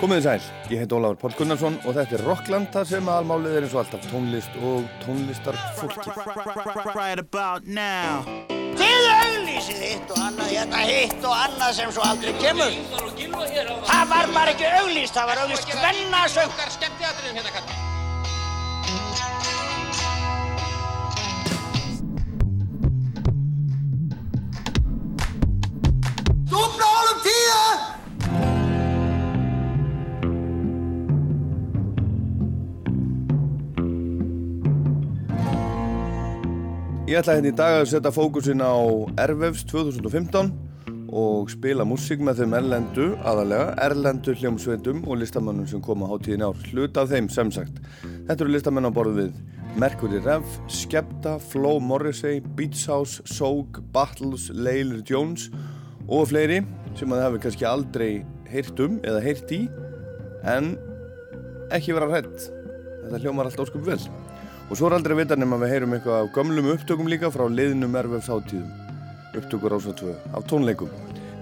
Komið þið sæl, ég heit Ólafur Pál Gunnarsson og þetta er Rockland þar sem aðalmálið er eins og alltaf tónlist og tónlistar fólki. Right about now Þið auglýsið hitt og annað, hérna hitt og annað sem svo aldrei kemur. Það var bara ekki auglýst, það var auglýst hvennasöng. skemmtiatriðum hérna kall Dúbla Ég ætla hérna í dag að setja fókusin á Ervefs 2015 og spila músík með þeim erlendu, aðalega, erlendu hljómsveitum og listamannum sem koma á tíðin ár. Hlut af þeim, sem sagt. Þetta eru listamenn á borðu við Mercury Rev, Skepta, Flo Morrissey, Beats House, Soak, Battles, Layler Jones og fleiri sem að það hefur kannski aldrei heyrt um eða heyrt í en ekki vera hrætt. Þetta hljómar alltaf óskup vel. Og svo er aldrei að vita nema að við heyrum eitthvað af gömlum upptökum líka frá liðnum Erfefs átíðum. Upptökur ása 2 af tónleikum.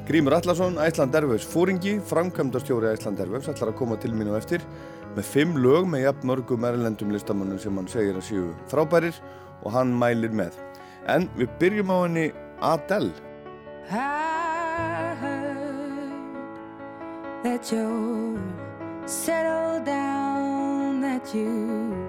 Grímur Allarsson, Æsland Erfefs fóringi, framkvæmdastjóri Æsland Erfefs, ætlar að koma til mín og eftir með fimm lög með jafn mörgum erlendum listamannum sem hann segir að séu frábærir og hann mælir með. En við byrjum á henni Adele. I heard that you're settled down, that you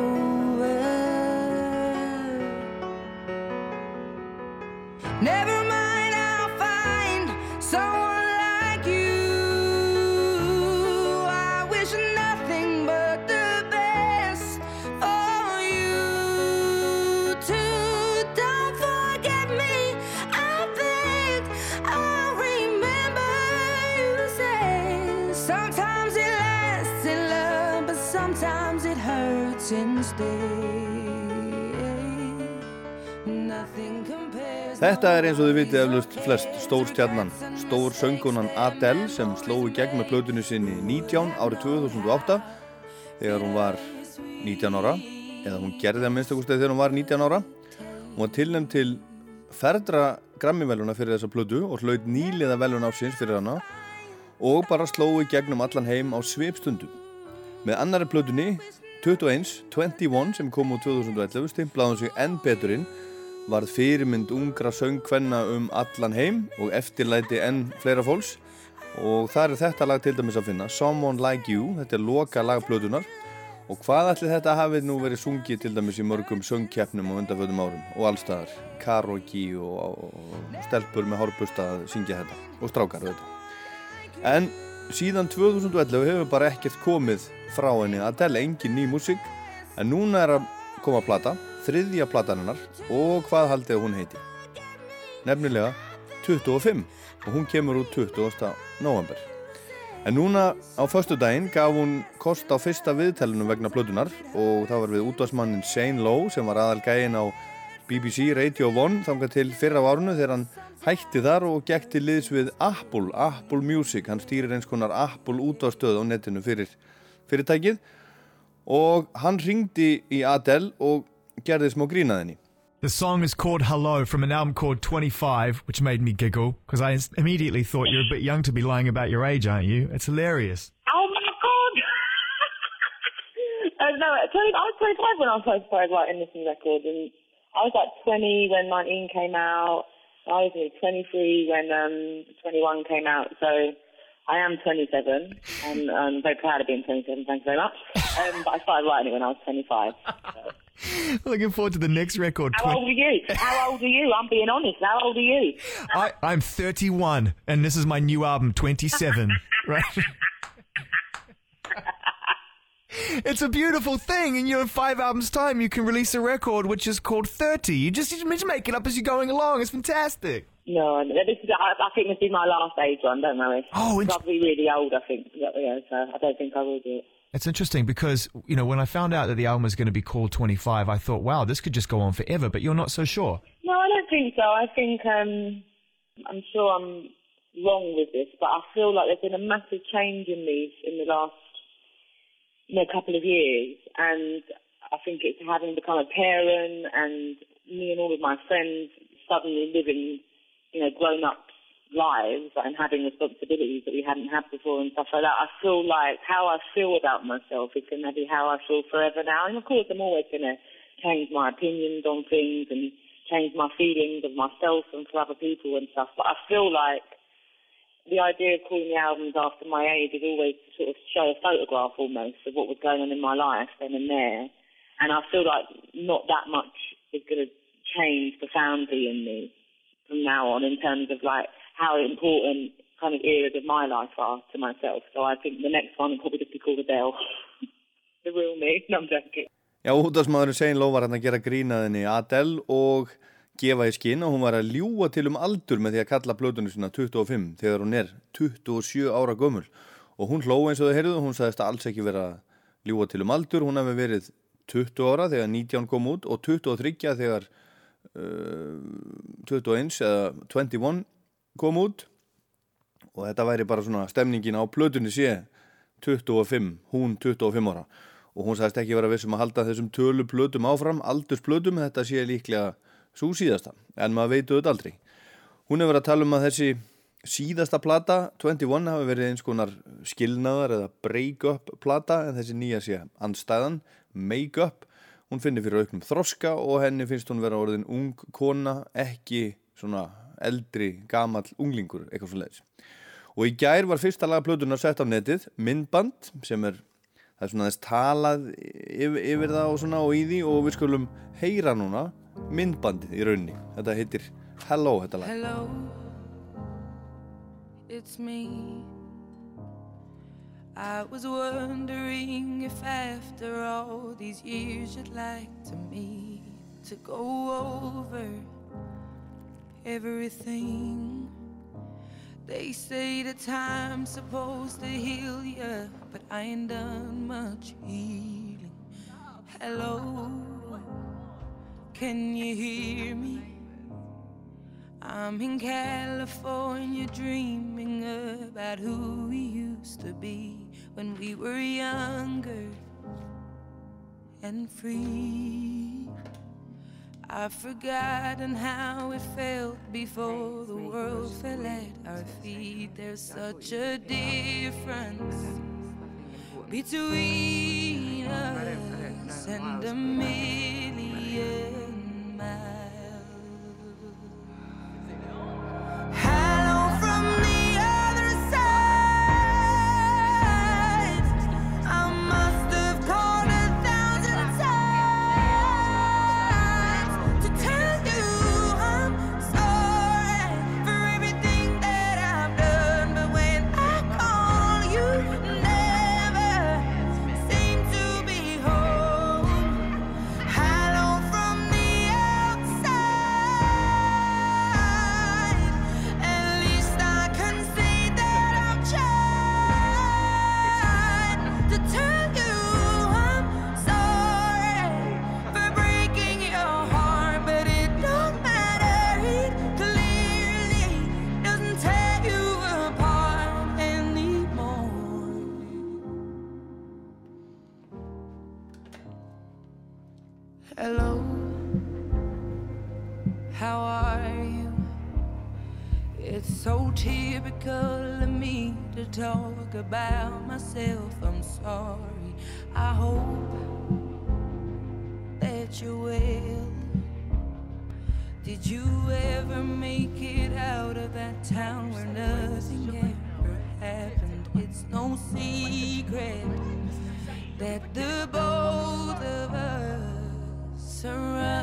Þetta er eins og þið vitið eflust flest stór stjarnan, stór söngunan Adele sem sló í gegn með plötunni sinni 19 árið 2008 þegar hún var 19 ára eða hún gerði að minnstakosti þegar hún var 19 ára. Hún var tilnæmt til ferðra Grammy-veluna fyrir þessa plötu og hlaut nýliða velun ásins fyrir hana og bara sló í gegnum allan heim á svipstundum. Með annari plötunni 21, 21 sem kom úr 2011 stimplaði hún sig enn beturinn varð fyrirmynd ungra söngkvenna um allan heim og eftirlæti enn fleira fólks. Og það er þetta lag til dæmis að finna Someone Like You, þetta er loka lag plötunar Og hvað ætli þetta hafið nú verið sungið til dæmis í mörgum söngkeppnum og undanfötum árum? Og allstaðar, karaoke og, og stelpur með hórbusta að syngja þetta. Og strákar þetta. En síðan 2011 hefur bara ekkert komið frá henni Adele, engin ný músík, en núna er að koma plata, þriðja plataninnar og hvað haldið hún heiti? Nefnilega 25 og hún kemur út 20. november. En núna á förstu daginn gaf hún kost á fyrsta viðtælunum vegna plötunar og það var við útvarsmannin Shane Lowe sem var aðal gægin á BBC Radio 1 þangað til fyrra árunu þegar hann hætti þar og gekk til liðs við Apple, Apple Music, hann stýrir eins konar Apple útvarstöð á netinu fyrir fyrirtækið og hann ringdi í Adele og gerði smá grínaðinni. The song is called Hello from an album called 25, which made me giggle because I immediately thought you're a bit young to be lying about your age, aren't you? It's hilarious. Oh my god! uh, no, 20, I was 25 when I first started writing this record, and I was like 20 when 19 came out. I was 23 when um, 21 came out, so I am 27, and I'm very proud of being 27, thank you very much. Um, but I started writing it when I was 25. So. Looking forward to the next record. How old are you? How old are you? I'm being honest. How old are you? I, I'm 31, and this is my new album, 27. right? it's a beautiful thing, and you know, in five albums' time, you can release a record which is called 30. You just, you just make it up as you're going along. It's fantastic. No, this is, I, I think this is my last age one, don't worry. Oh, int- probably really old, I think. Yeah, so I don't think I will do it. It's interesting because, you know, when I found out that the album was going to be called 25, I thought, wow, this could just go on forever, but you're not so sure. No, I don't think so. I think um, I'm sure I'm wrong with this, but I feel like there's been a massive change in me in the last you know, couple of years, and I think it's having become a parent and me and all of my friends suddenly living, you know, grown-up lives and having responsibilities that we hadn't had before and stuff like that. I feel like how I feel about myself is going to be how I feel forever now. And of course, I'm always going to change my opinions on things and change my feelings of myself and for other people and stuff. But I feel like the idea of calling the albums after my age is always to sort of show a photograph almost of what was going on in my life then and there. And I feel like not that much is going to change profoundly in me from now on in terms of like how important kind of eras of my life are to myself. So I think the next one will probably just be called Adele. the real me. No, I'm joking. Já, útdagsmaðurinn Sein Ló var hann að gera grínaðinni Adele og gefa í skinn og hún var að ljúa til um aldur með því að kalla blöðunni sína 25 þegar hún er 27 ára gömul og hún hló eins og þau heyrðu hún sagðist að alls ekki vera ljúa til um aldur hún hefði verið 20 ára þegar 19 kom út og 23 þegar uh, 21 eða 21 kom út og þetta væri bara svona stemningin á plötunni sé 25, hún 25 ára. Og hún sagðist ekki vera vissum að halda þessum tölu plötum áfram, aldursplötum þetta sé líklega svo síðasta en maður veitu þetta aldrei. Hún hefur verið að tala um að þessi síðasta plata 21 hafi verið eins konar skilnaðar eða break-up plata en þessi nýja sé anstæðan make-up, hún finnir fyrir auknum þroska og henni finnst hún vera orðin ung kona, ekki svona eldri, gamal unglingur eitthvað svo leiðis og í gær var fyrsta laga plötunar sett á netið myndband sem er það er svona þess talað yfir, yfir það og svona og í því og við skulum heyra núna myndbandið í raunni þetta heitir Hello þetta lag. Hello, it's me. I was wondering if after all these years you'd like to me to go over everything. They say the time's supposed to heal ya, but I ain't done much healing. Hello, can you hear me? I'm in California dreaming about who we used to be when we were younger and free. I've forgotten how it felt before the world fell at our feet. There's such a difference between us and a million well. Did you ever make it out of that town where nothing ever happened? It's no secret that the both of us are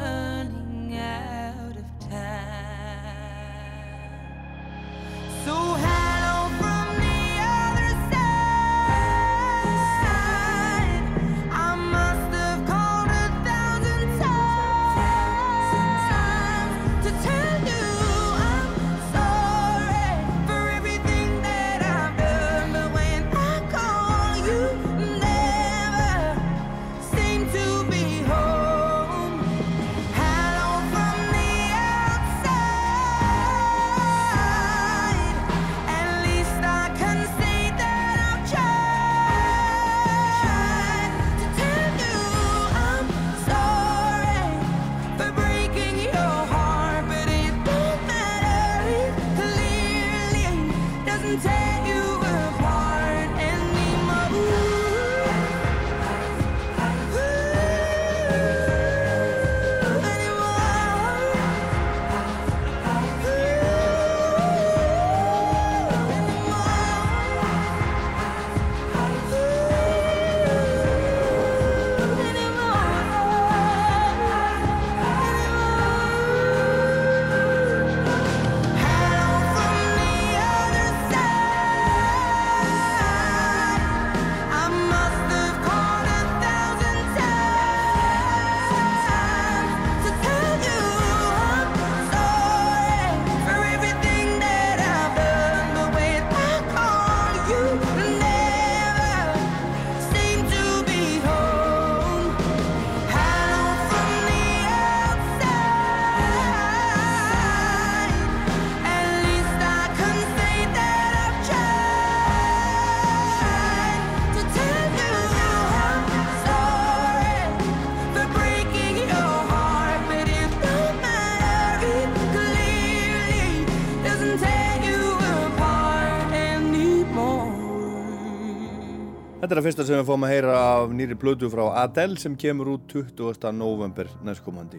Að fyrsta sem við fáum að heyra af nýri plötu frá Adele sem kemur út 20. november næstkomandi.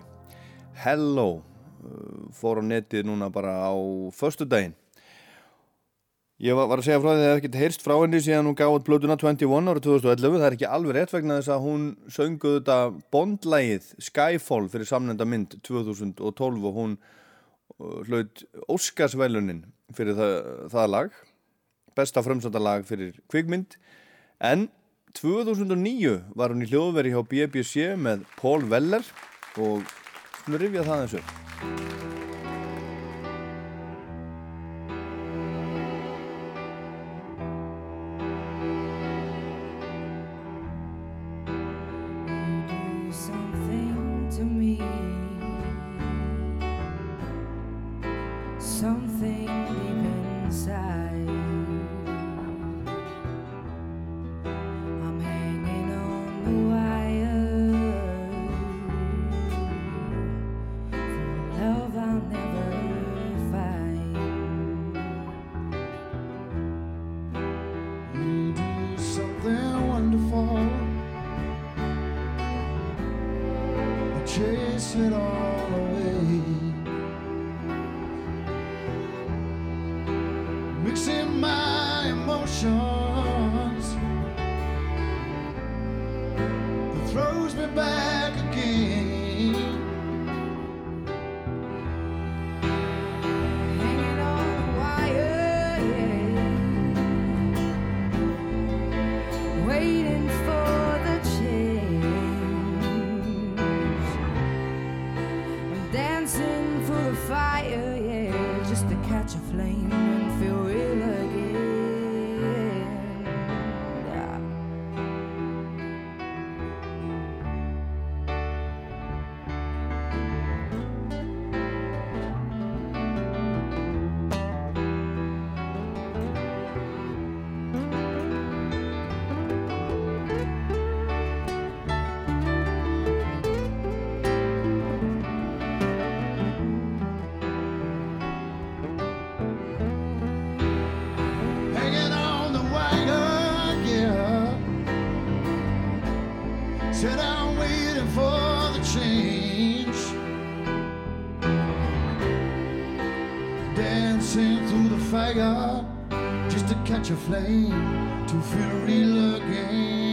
Hello uh, fór á netið núna bara á förstu daginn. Ég var, að segja frá því að það hef ekkert heyrst frá henni síðan hún gaf út plötuna 21 ára 2011. Það er ekki alveg rétt vegna þess að hún sönguð þetta bondlægið Skyfall fyrir samnenda mynd 2012 og hún uh, hlaut Óskarsvælunin fyrir það, það lag. Besta frumsönda lag fyrir kvikmynd. En 2009 var hún í hljóðveri hjá BBC með Paul Weller og skulum rifja það eins upp. Chase it catch a flame to feel real again.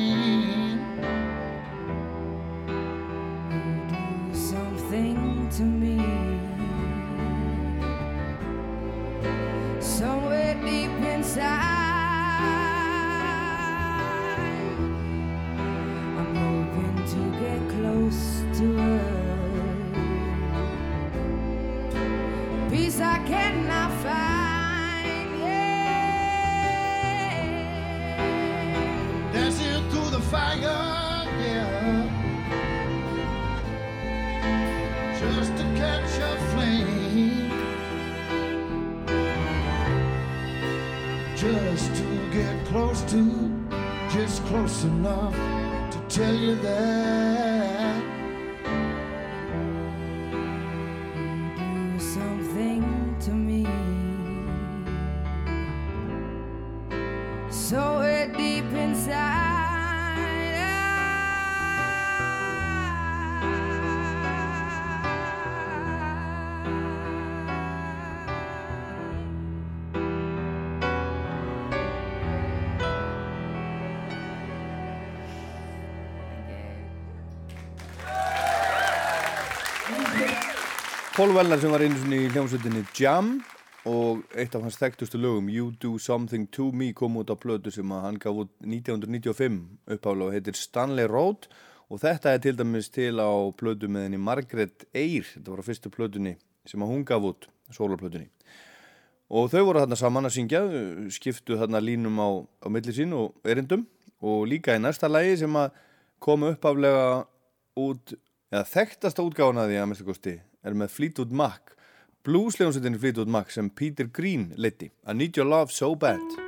Paul Weller sem var einu sinni í hljómsveitinni Jam og eitt af hans þekktustu lögum You Do Something To Me kom út á plötu sem hann gaf út 1995 uppálega og heitir Stanley Road. Og þetta er til dæmis til á plötu með henni Margaret Eyre. Þetta var á fyrstu plötunni sem hún gaf út sólarplötunni. Og þau voru þarna saman að syngja skiptu þarna línum á, á milli sín og erindum. Og líka í næsta lægi sem að koma uppaflega út eða þekktasta útgáfan að því að mérstu kosti er með Fleetwood Mac. Bluesljónsettinni Fleetwood Mac sem Peter Green leiti I Need Your Love So Bad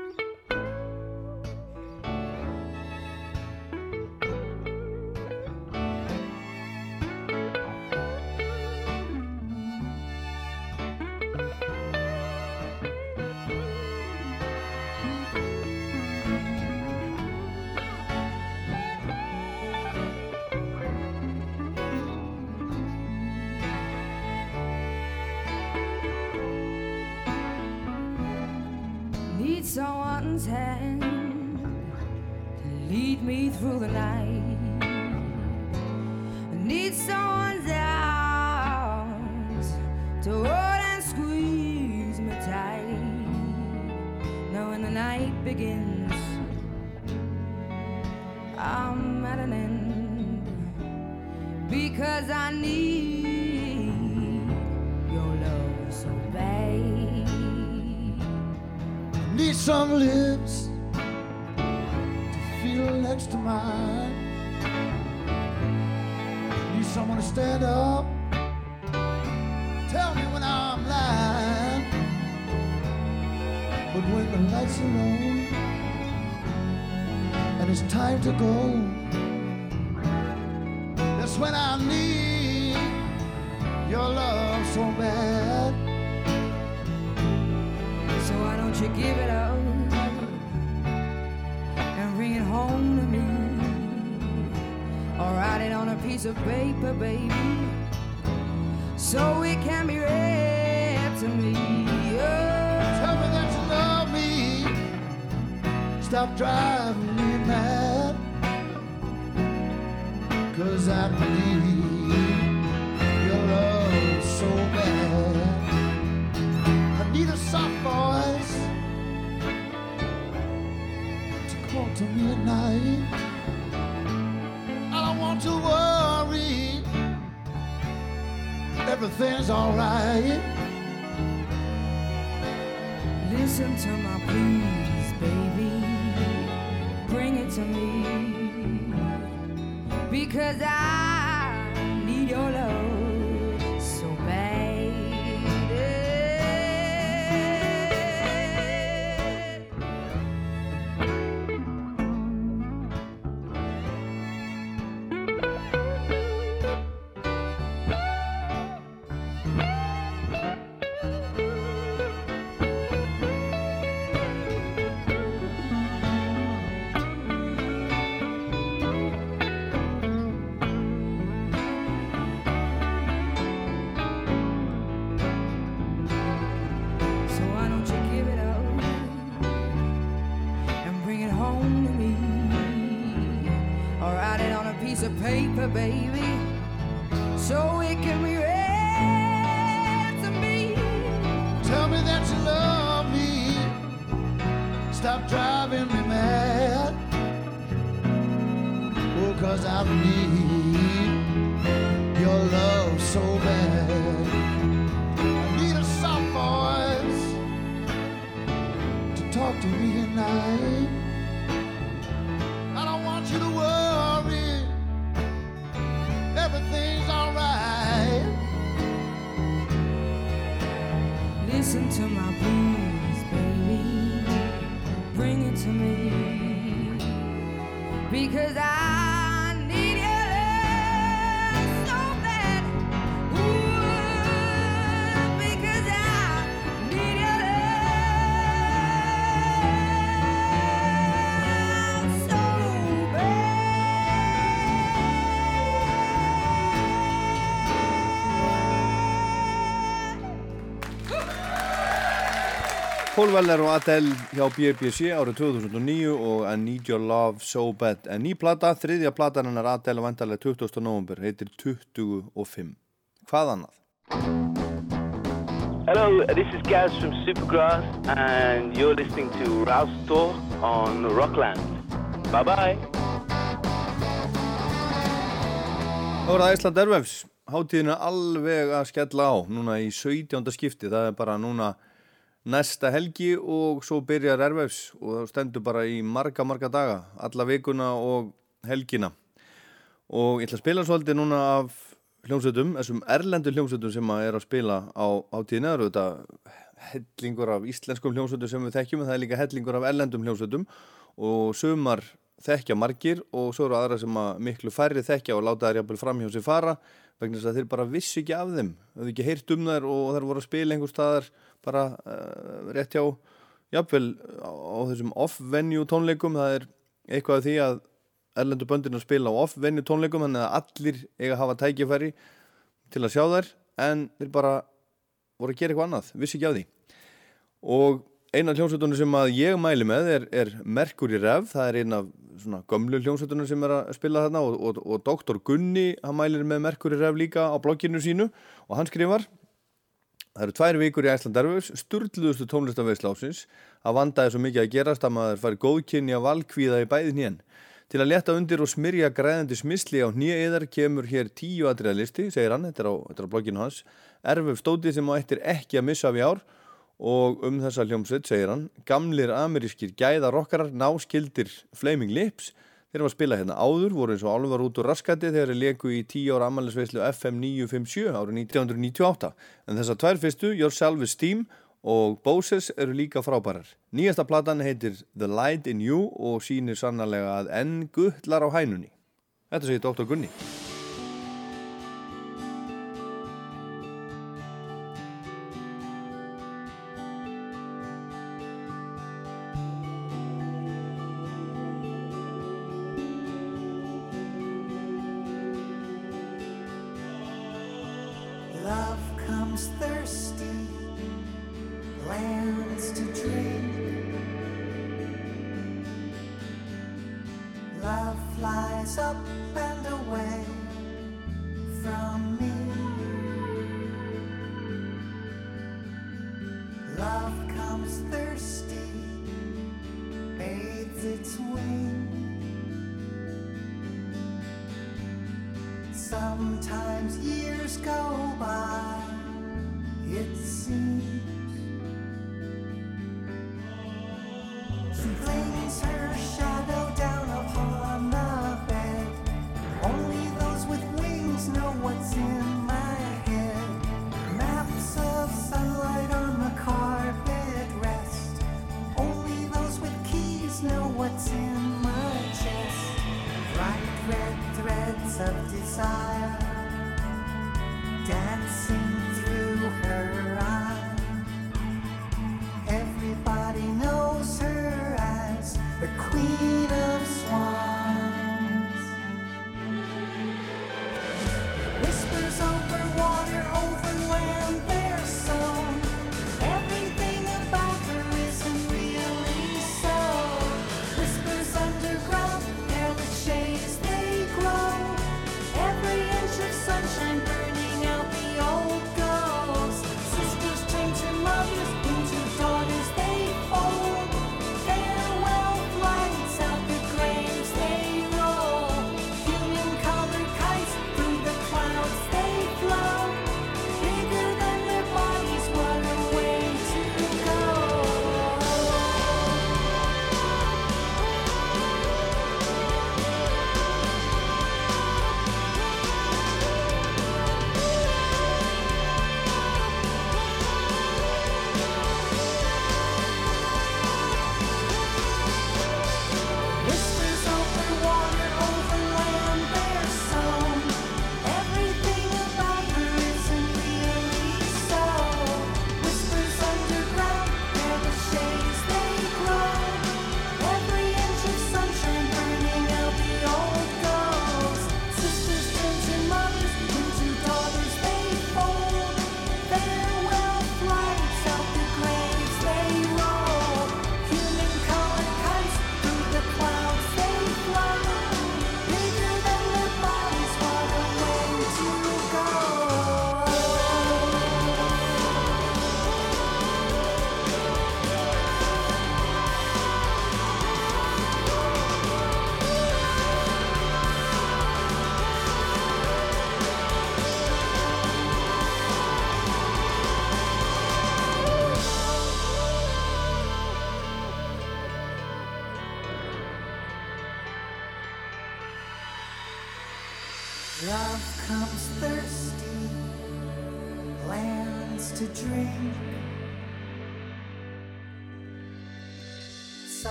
I'm at an end because I need your love so bad. Need some lips to feel next to mine. Need someone to stand up. Tell me when I'm lying. But when the lights are low and it's time to go, that's when I need your love so bad. So why don't you give it up and bring it home to me? Or write it on a piece of paper, baby, so it can be read to me. Tell me that you love me. Stop driving mad. Cause I need your love so bad. I need a soft voice to call to me at night. I don't want to worry. Everything's alright. Listen to my pleas, baby. To me. Because I need your love Paul Weller og Adele hjá BBC árið 2009 og I Need Your Love So Bad en ný plata, þriðja platan hennar Adele vantarlega 20. november heitir 25 hvað annað? Hello, this is Gaz from Supergrass, and you're listening to Rouse Talk on Rockland. Bye bye. Það Ísland Ervefs hátíðin er alveg að skella á núna í 17. skipti, það er bara núna næsta helgi og svo byrjar Ervefs og það stendur bara í marga marga daga, alla vikuna og helgina. Og ég ætla að spila svolítið núna af hljómsveitum, þessum erlendu hljómsveitum sem að er að spila á hátíðin eða þetta hellingur af íslenskum hljómsveitum sem við þekkjum en það er líka hellingur af erlendum hljómsveitum. Og sumar þekkja margir og svo eru aðra sem að miklu færri þekkja og láta þær jafnvel fram hjá sig fara vegna þess að þeir bara vissu ekki af þeim. Þau hefðu ekki heyrt um þær og þær voru að spila einhver staðar bara uh, rétt hjá jafnvel á, á þessum off-venue tónleikum. Það er eitthvað af því að erlendu böndin að spila á off-venue tónleikum þannig að allir eiga að hafa tækifæri til að sjá þær en þeir bara voru að gera eitthvað annað, vissi ekki af því. Og eina hljómsveitunum sem að ég mæli með er, er Mercury Rev, það er eina af svona gömlu hljómsveitunum sem er að spila þarna og, og, og Dr. Gunni, hann mælir með Mercury Rev líka á blogginu sínu og hann skrifar Það eru tvær vikur í Æsland Erfus, sturgluðustu tónlistaveisla ásins að vandaði svo mikið að gerast að maður fari góðkynni að valkvíða í bæði hnén. Til að leta undir og smyrja græðandi smisli á hnýjaðar kemur hér tíu atriðalisti, segir hann, þetta er á, á blogginu hans, Erfuf stótið sem á eittir ekki að missa af í ár og um þessa hljómsveit, segir hann, gamlir amerískir gæða rockarar náskildir Flaming Lips, þeir var að spila hérna áður, voru eins og álvar út úr raskati þegar þeir leku í 10 ára ammælisveislu FM 957 árið 1998 en þessar tvær fyrstu, Your Self Esteem og Boses eru líka frábærar. Nýjasta platan heitir The Light in You og sýnir sannarlega að enn guttlar á hænunni. Þetta segir Dr. Gunni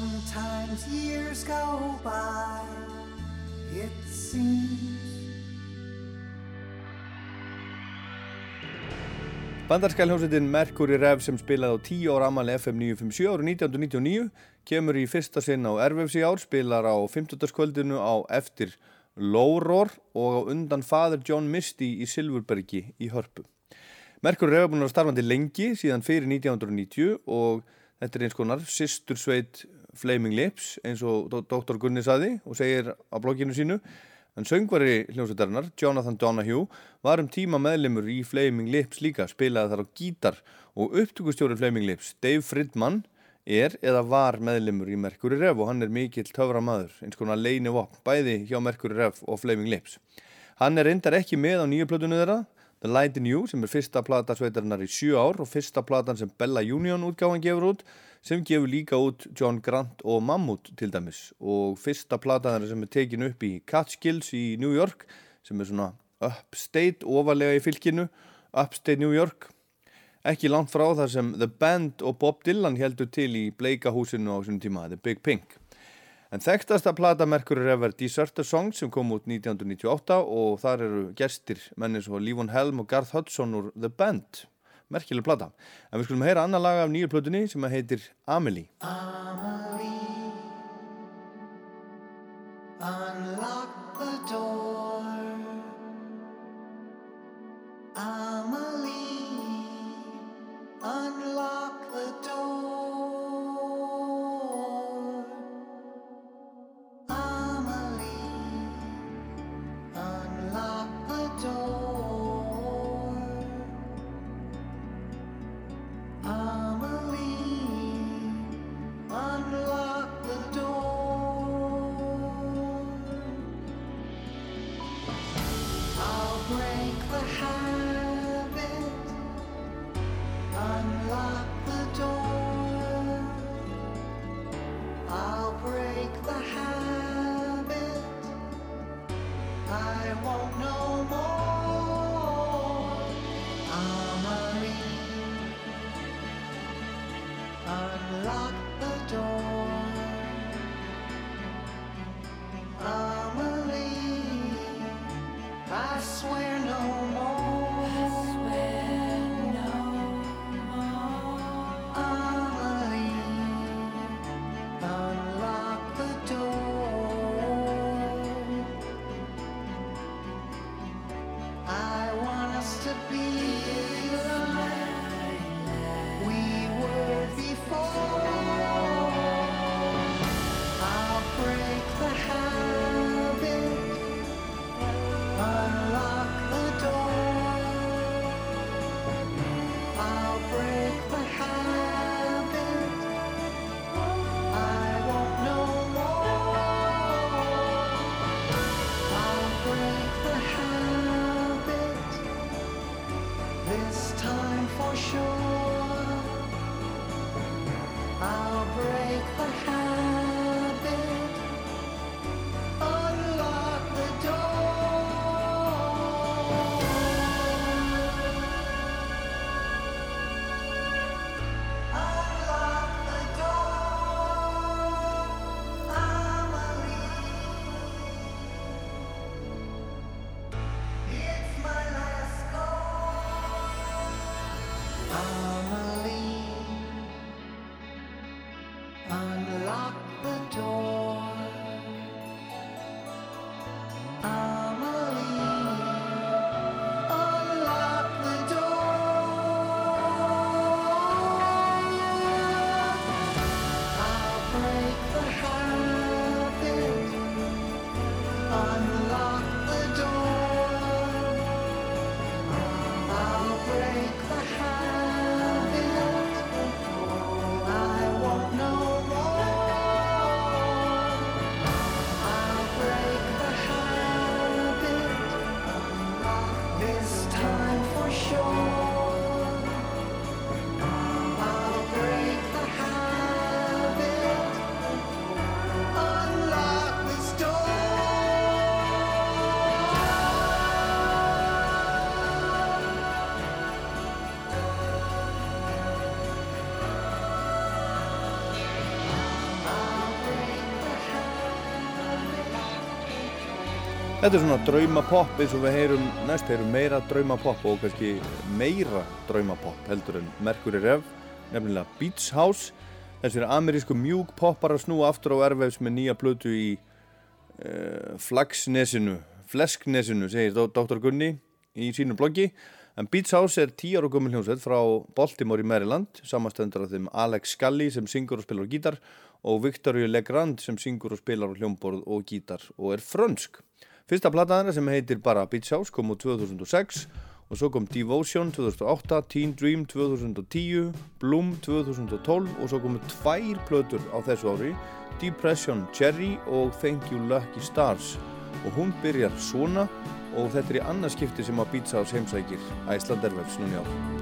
Sometimes years go by, it seems. Bandarska hljómsveitin Mercury Rev sem spilaði á 10 ára amali FM 957 árið 1999 kemur í fyrsta sinn á Ervefs í ár, spilar á 50. kvöldinu á eftir Lóror og á undan faður John Misty í Silfurbergi í Hörpu. Mercury Rev er búin að vera starfandi lengi síðan fyrir 1990 og þetta er eins konar sýstur sveit Flaming Lips eins og Dr. Gunni saði og segir á blogginu sínu En söngvari hljómsveitarinnar, Jonathan Donahue, var um tíma meðlimur í Flaming Lips líka, spilaði þar á gítar og upptökustjóri Flaming Lips, Dave Fridman, er eða var meðlimur í Mercury Rev og hann er mikill töframaður, eins konar leini vopn, bæði hjá Mercury Rev og Flaming Lips. Hann er reyndar ekki með á nýju plötunni þeirra, The Light in You, sem er fyrsta plata sveitarinnar í sjö ár og fyrsta platan sem Bella Union útgáðan gefur út, sem gefur líka út John Grant og Mammut til dæmis. Og fyrsta platan sem er tekin upp í Catskills í New York sem er svona upstate ofalega í fylkinu upstate New York. Ekki langt frá þar sem The Band og Bob Dylan heldur til í bleikahúsinu á svona tíma, The Big Pink. En þekktasta plata Mercury Rev er Deserter Song sem kom út 1998 og þar eru gestir menni svo Lívon Helm og Garth Hudson úr The Band merkileg plata. En við skulum heyra annar lag af nýju plötunni sem heitir Amelie. Amelie, unlock the door. Amelie, unlock I'll break the habit, Þetta er svona draumapopp eins og við heyrum næst heyrum meira draumapopp og kannski meira draumapopp heldur en Mercury Rev, nefnilega Beats House. Þessir amerísku mjúk poppar að snúa aftur á erfefs með nýja blötu í uh, Flagsnesinu, Flesknesinu, segir Dr. Gunni í sínu bloggi. En Beats House er 10 ára gömul hljómsveit frá Baltimore í Maryland, samastendur af þeim Alex Scully sem syngur og spilar á gítar og Victoria Legrand sem syngur og spilar á hljómborð og gítar og er frönsk. Fyrsta plataðana sem heitir bara Beach House kom úr 2006 og svo kom Devotion 2008, Teen Dream 2010, Bloom 2012 og svo komu tvær plötur á þessu ári, Depression Cherry og Thank You Lucky Stars og hún byrjar svona og þetta er í annarskipti sem að Beach House heimsækir Æsland Airwaves núni ár.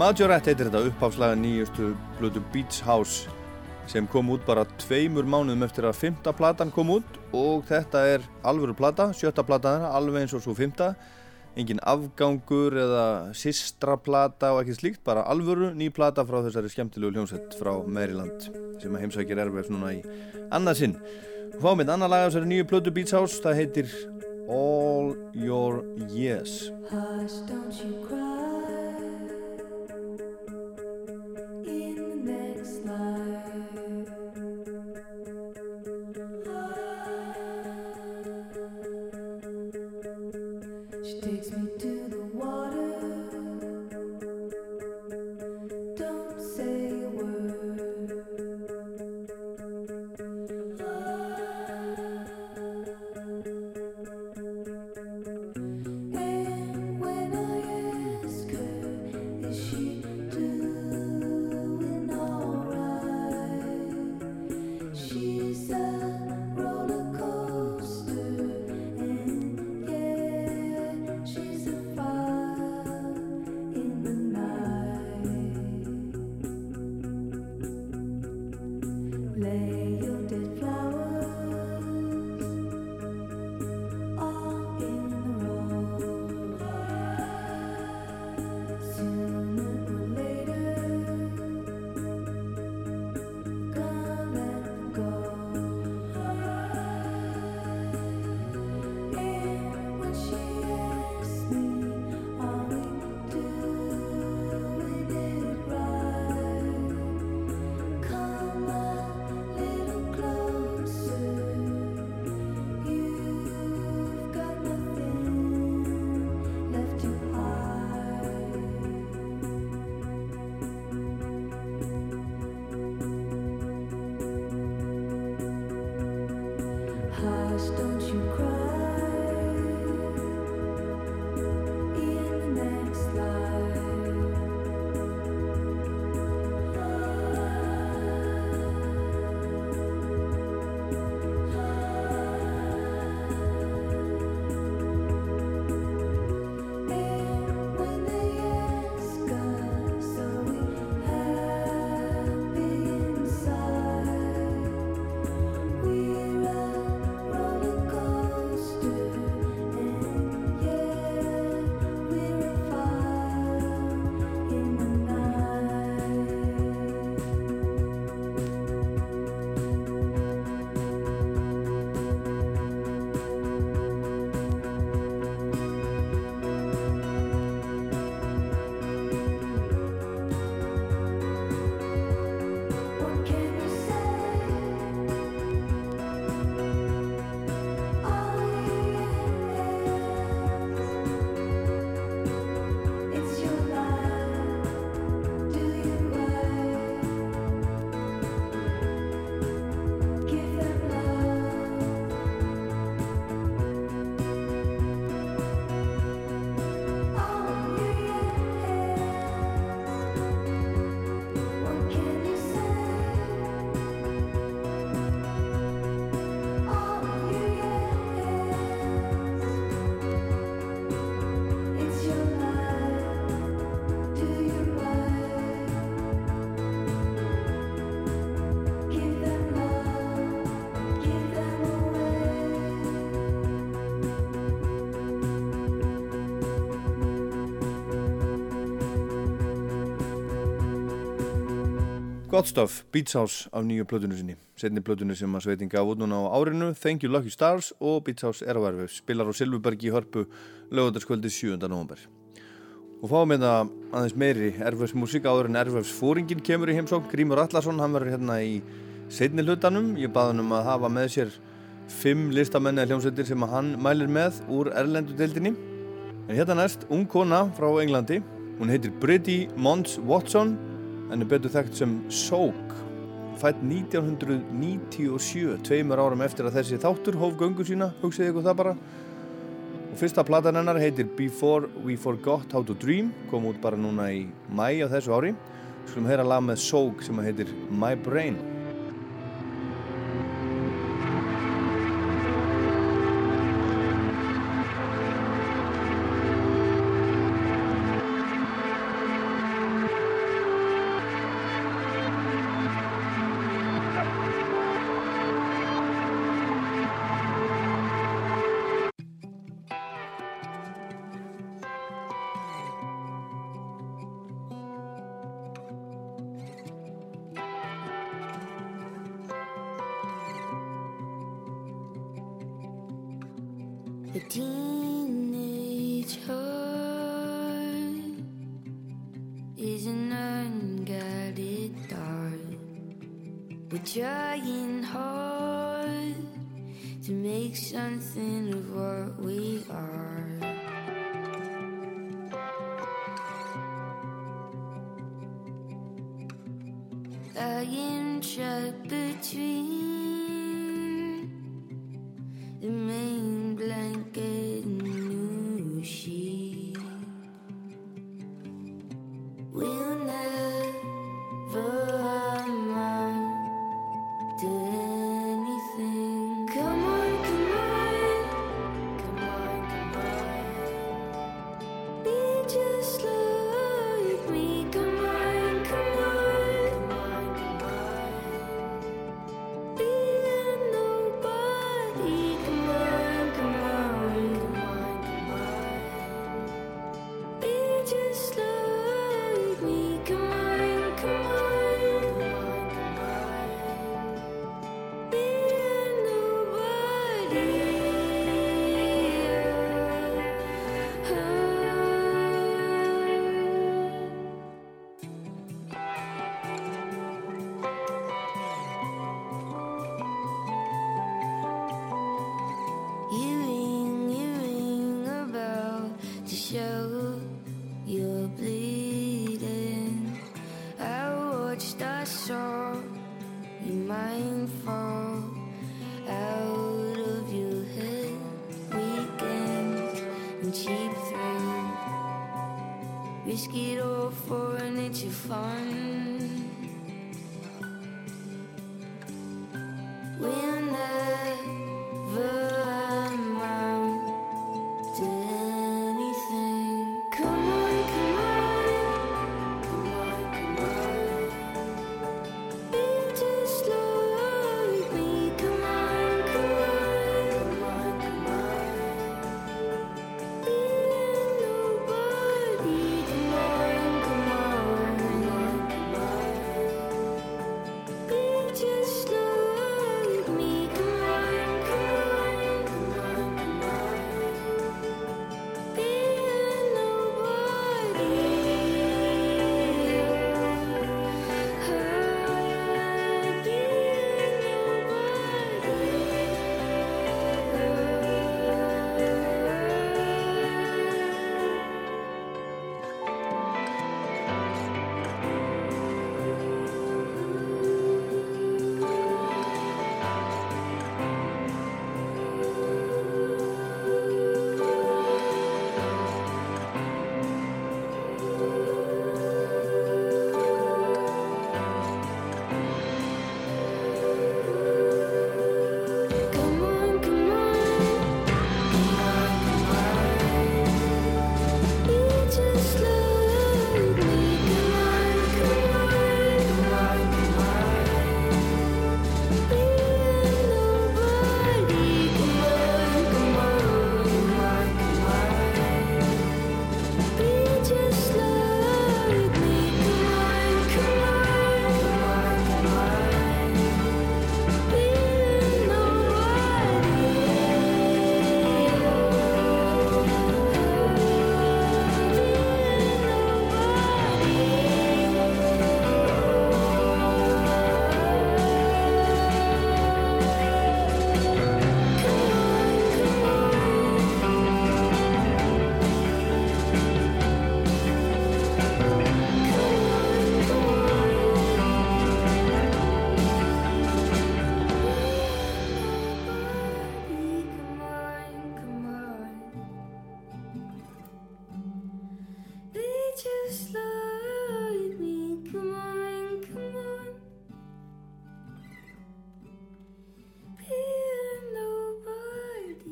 Majorette heitir þetta uppháfslaga nýjustu blötu Beach House sem kom út bara tveimur mánuðum eftir að fymta platan kom út og þetta er alvöru plata, sjötta plata þeirra, alveg eins og svo fymta engin afgangur eða sistra plata og ekki slíkt, bara alvöru ný plata frá þessari skemmtilegu hljómsett frá Maryland sem að heimsækir erfið svona í annað sinn. Og fáum við annar lag af þessari nýju blötu Beach House, það heitir All Your Yes Hush, don't you cry. Life, don't you cry. Gott stöf, Beats House af nýju plötunum sinni. Setni plötunum sem að sveitin gaf út núna á árinu, Thank You Lucky Stars og Beats House er á verfi. Spilar á Silvubergi í hörpu lögutaskvöldi 7. november. Og fáum hérna aðeins meiri erfæfs músík áður en erfæfs fóringin kemur í heimsókn. Grímur Allarsson, hann verður hérna í setni hlutanum. Ég baði hann um að hafa með sér fimm listamenni að hljómsveitir sem að hann mælir með úr erlendu deildinni. En hérna næst, ung kona frá Englandi. Hún heitir Briddy Mons Watson en er betur þekkt sem Soak fætt 1997 tveimur árum eftir að þessi þáttur hóf göngu sína, hugsiði ykkur það bara. Og fyrsta platan hennar heitir Before We Forgot How to Dream kom út bara núna í mæ á þessu ári. Skulum heyra lag með Soak sem heitir My Brain A teenage heart is an unguided thought. We're trying hard to make something of what we are. I am Risk it all for an inch of fun.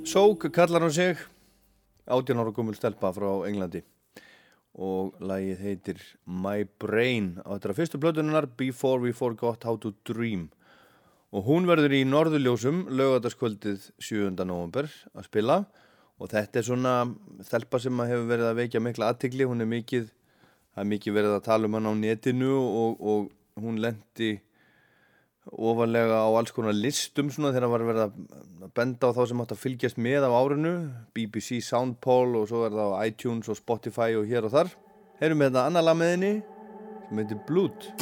Soak kallar hann sig 18 ára gummul stelpa frá Englandi. Og lagið heitir My Brain á þetta fyrstu blöðunar Before We Forgot How to Dream. Og hún verður í Norðurljósum lögataskvöldið 7. november að spila. Og þetta er svona stelpa sem hefur verið að veikja mikla aðtikli, hún er mikið er mikið verið að tala um hann á netinu og, og hún lendi ofalega á alls konar listum svona þegar var verið að benda á þá sem átt að fylgjast með á árinu BBC Soundpoll og svo er það á iTunes og Spotify og hér og þar. Heyrum við þetta annar lag með henni sem heitir Blood